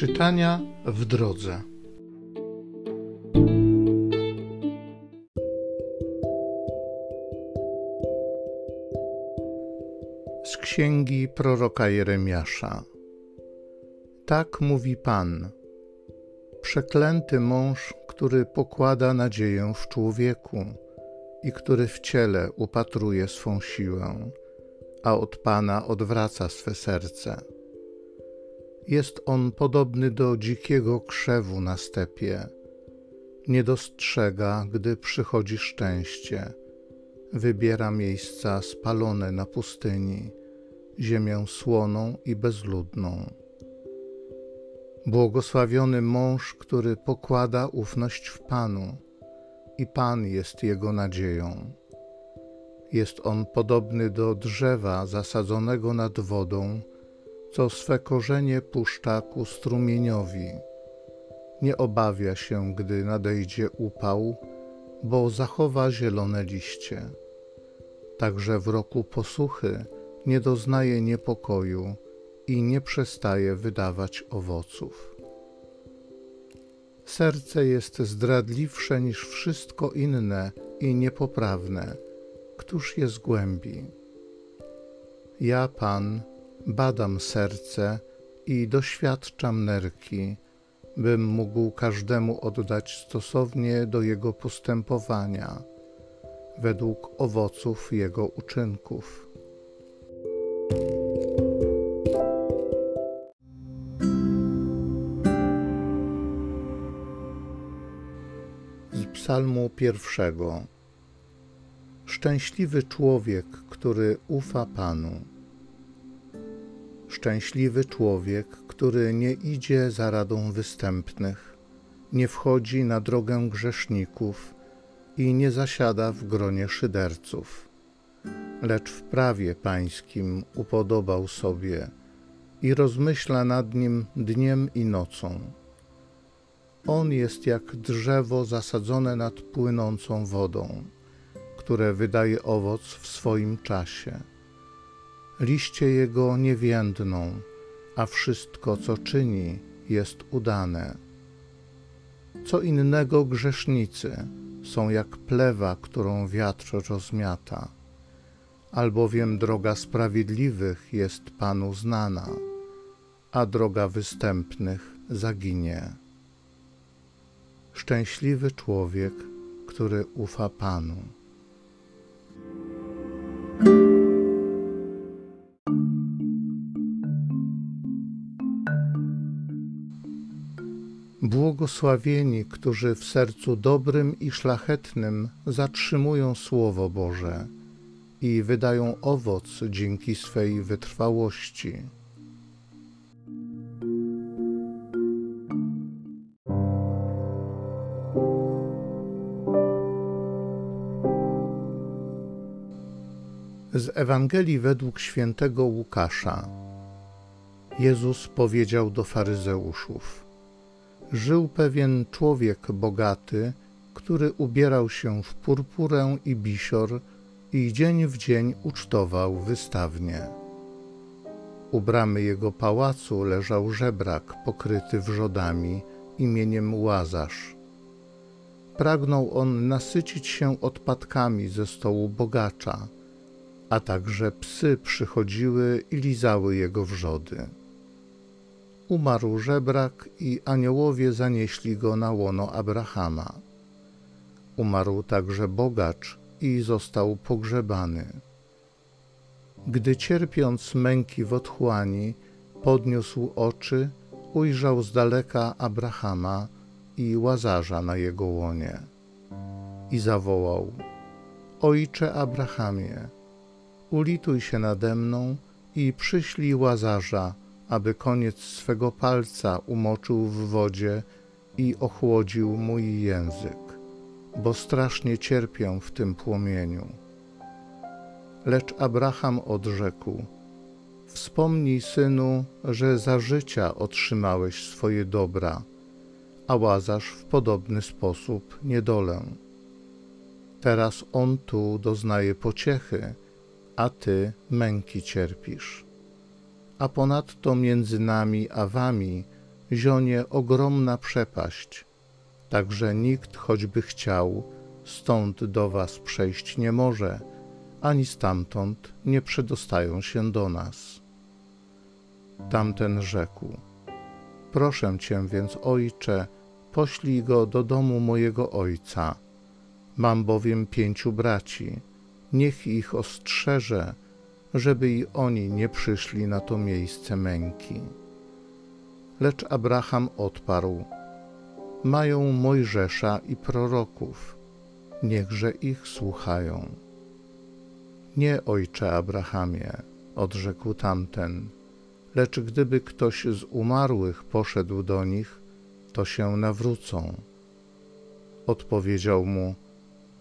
Czytania w drodze. Z księgi proroka Jeremiasza. Tak mówi Pan. Przeklęty mąż, który pokłada nadzieję w człowieku i który w ciele upatruje swą siłę, a od Pana odwraca swe serce jest on podobny do dzikiego krzewu na stepie. Nie dostrzega, gdy przychodzi szczęście. Wybiera miejsca spalone na pustyni, ziemię słoną i bezludną. Błogosławiony mąż, który pokłada ufność w Panu, i Pan jest jego nadzieją. Jest on podobny do drzewa zasadzonego nad wodą, co swe korzenie puszcza ku strumieniowi. Nie obawia się, gdy nadejdzie upał, bo zachowa zielone liście. Także w roku posuchy nie doznaje niepokoju i nie przestaje wydawać owoców. Serce jest zdradliwsze niż wszystko inne i niepoprawne. Któż je zgłębi? Ja, Pan, badam serce i doświadczam nerki, bym mógł każdemu oddać stosownie do jego postępowania, według owoców jego uczynków. Z Psalmu pierwszego. Szczęśliwy człowiek, który ufa Panu Szczęśliwy człowiek, który nie idzie za radą występnych, nie wchodzi na drogę grzeszników i nie zasiada w gronie szyderców, lecz w prawie pańskim upodobał sobie i rozmyśla nad nim dniem i nocą. On jest jak drzewo zasadzone nad płynącą wodą, które wydaje owoc w swoim czasie liście jego nie więdną, a wszystko, co czyni, jest udane. Co innego grzesznicy są jak plewa, którą wiatr rozmiata, albowiem droga sprawiedliwych jest Panu znana, a droga występnych zaginie. Szczęśliwy człowiek, który ufa Panu. Błogosławieni, którzy w sercu dobrym i szlachetnym zatrzymują Słowo Boże i wydają owoc dzięki swej wytrwałości. Z Ewangelii według świętego Łukasza. Jezus powiedział do faryzeuszów: żył pewien człowiek bogaty, który ubierał się w purpurę i bisior i dzień w dzień ucztował wystawnie. U bramy jego pałacu leżał żebrak pokryty wrzodami imieniem Łazarz. Pragnął on nasycić się odpadkami ze stołu bogacza, a także psy przychodziły i lizały jego wrzody umarł żebrak i aniołowie zanieśli go na łono Abrahama. Umarł także bogacz i został pogrzebany. Gdy cierpiąc męki w otchłani, podniósł oczy, ujrzał z daleka Abrahama i łazarza na jego łonie. I zawołał: Ojcze Abrahamie, ulituj się nade mną i przyślij łazarza aby koniec swego palca umoczył w wodzie i ochłodził mój język, bo strasznie cierpię w tym płomieniu. Lecz Abraham odrzekł: Wspomnij, synu, że za życia otrzymałeś swoje dobra, a łazasz w podobny sposób niedolę. Teraz on tu doznaje pociechy, a ty męki cierpisz a ponadto między nami a wami zionie ogromna przepaść, tak że nikt, choćby chciał, stąd do was przejść nie może, ani stamtąd nie przedostają się do nas. Tamten rzekł: Proszę cię więc, ojcze, poślij go do domu mojego ojca. Mam bowiem pięciu braci, niech ich ostrzeże, żeby i oni nie przyszli na to miejsce męki. Lecz Abraham odparł: Mają Mojżesza i proroków, niechże ich słuchają. Nie, ojcze Abrahamie, odrzekł tamten, lecz gdyby ktoś z umarłych poszedł do nich, to się nawrócą. Odpowiedział mu: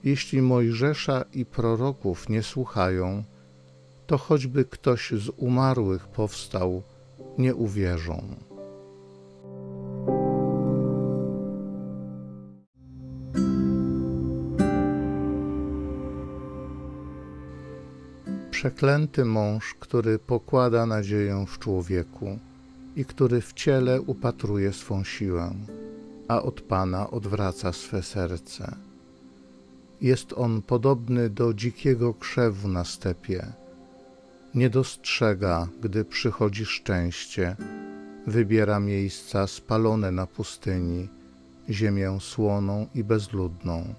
Jeśli Mojżesza i proroków nie słuchają, to choćby ktoś z umarłych powstał, nie uwierzą. Przeklęty mąż, który pokłada nadzieję w człowieku i który w ciele upatruje swą siłę, a od Pana odwraca swe serce. Jest on podobny do dzikiego krzewu na stepie. Nie dostrzega, gdy przychodzi szczęście, wybiera miejsca spalone na pustyni, ziemię słoną i bezludną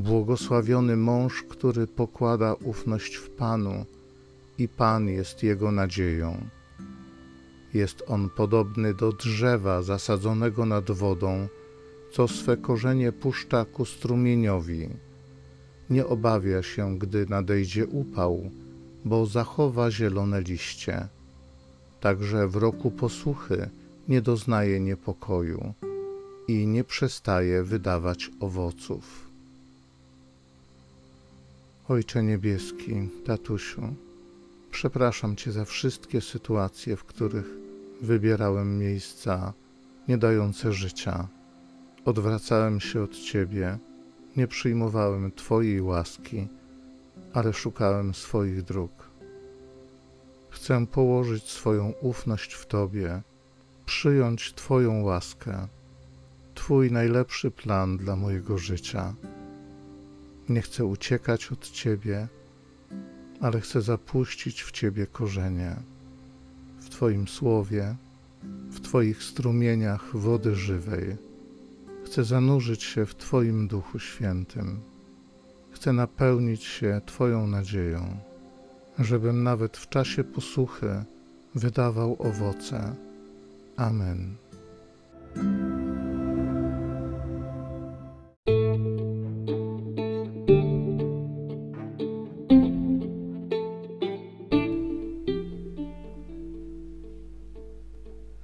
Błogosławiony mąż, który pokłada ufność w Panu i Pan jest jego nadzieją. Jest on podobny do drzewa zasadzonego nad wodą, co swe korzenie puszcza ku strumieniowi. Nie obawia się, gdy nadejdzie upał, bo zachowa zielone liście. Także w roku posłuchy nie doznaje niepokoju i nie przestaje wydawać owoców. Ojcze Niebieski, tatusiu, przepraszam Cię za wszystkie sytuacje, w których wybierałem miejsca nie dające życia. Odwracałem się od Ciebie, nie przyjmowałem Twojej łaski, ale szukałem swoich dróg. Chcę położyć swoją ufność w Tobie, przyjąć Twoją łaskę, Twój najlepszy plan dla mojego życia. Nie chcę uciekać od Ciebie, ale chcę zapuścić w Ciebie korzenie, w Twoim słowie, w Twoich strumieniach wody żywej. Chcę zanurzyć się w Twoim Duchu Świętym. Chcę napełnić się Twoją nadzieją, żebym nawet w czasie posłuchy wydawał owoce. Amen.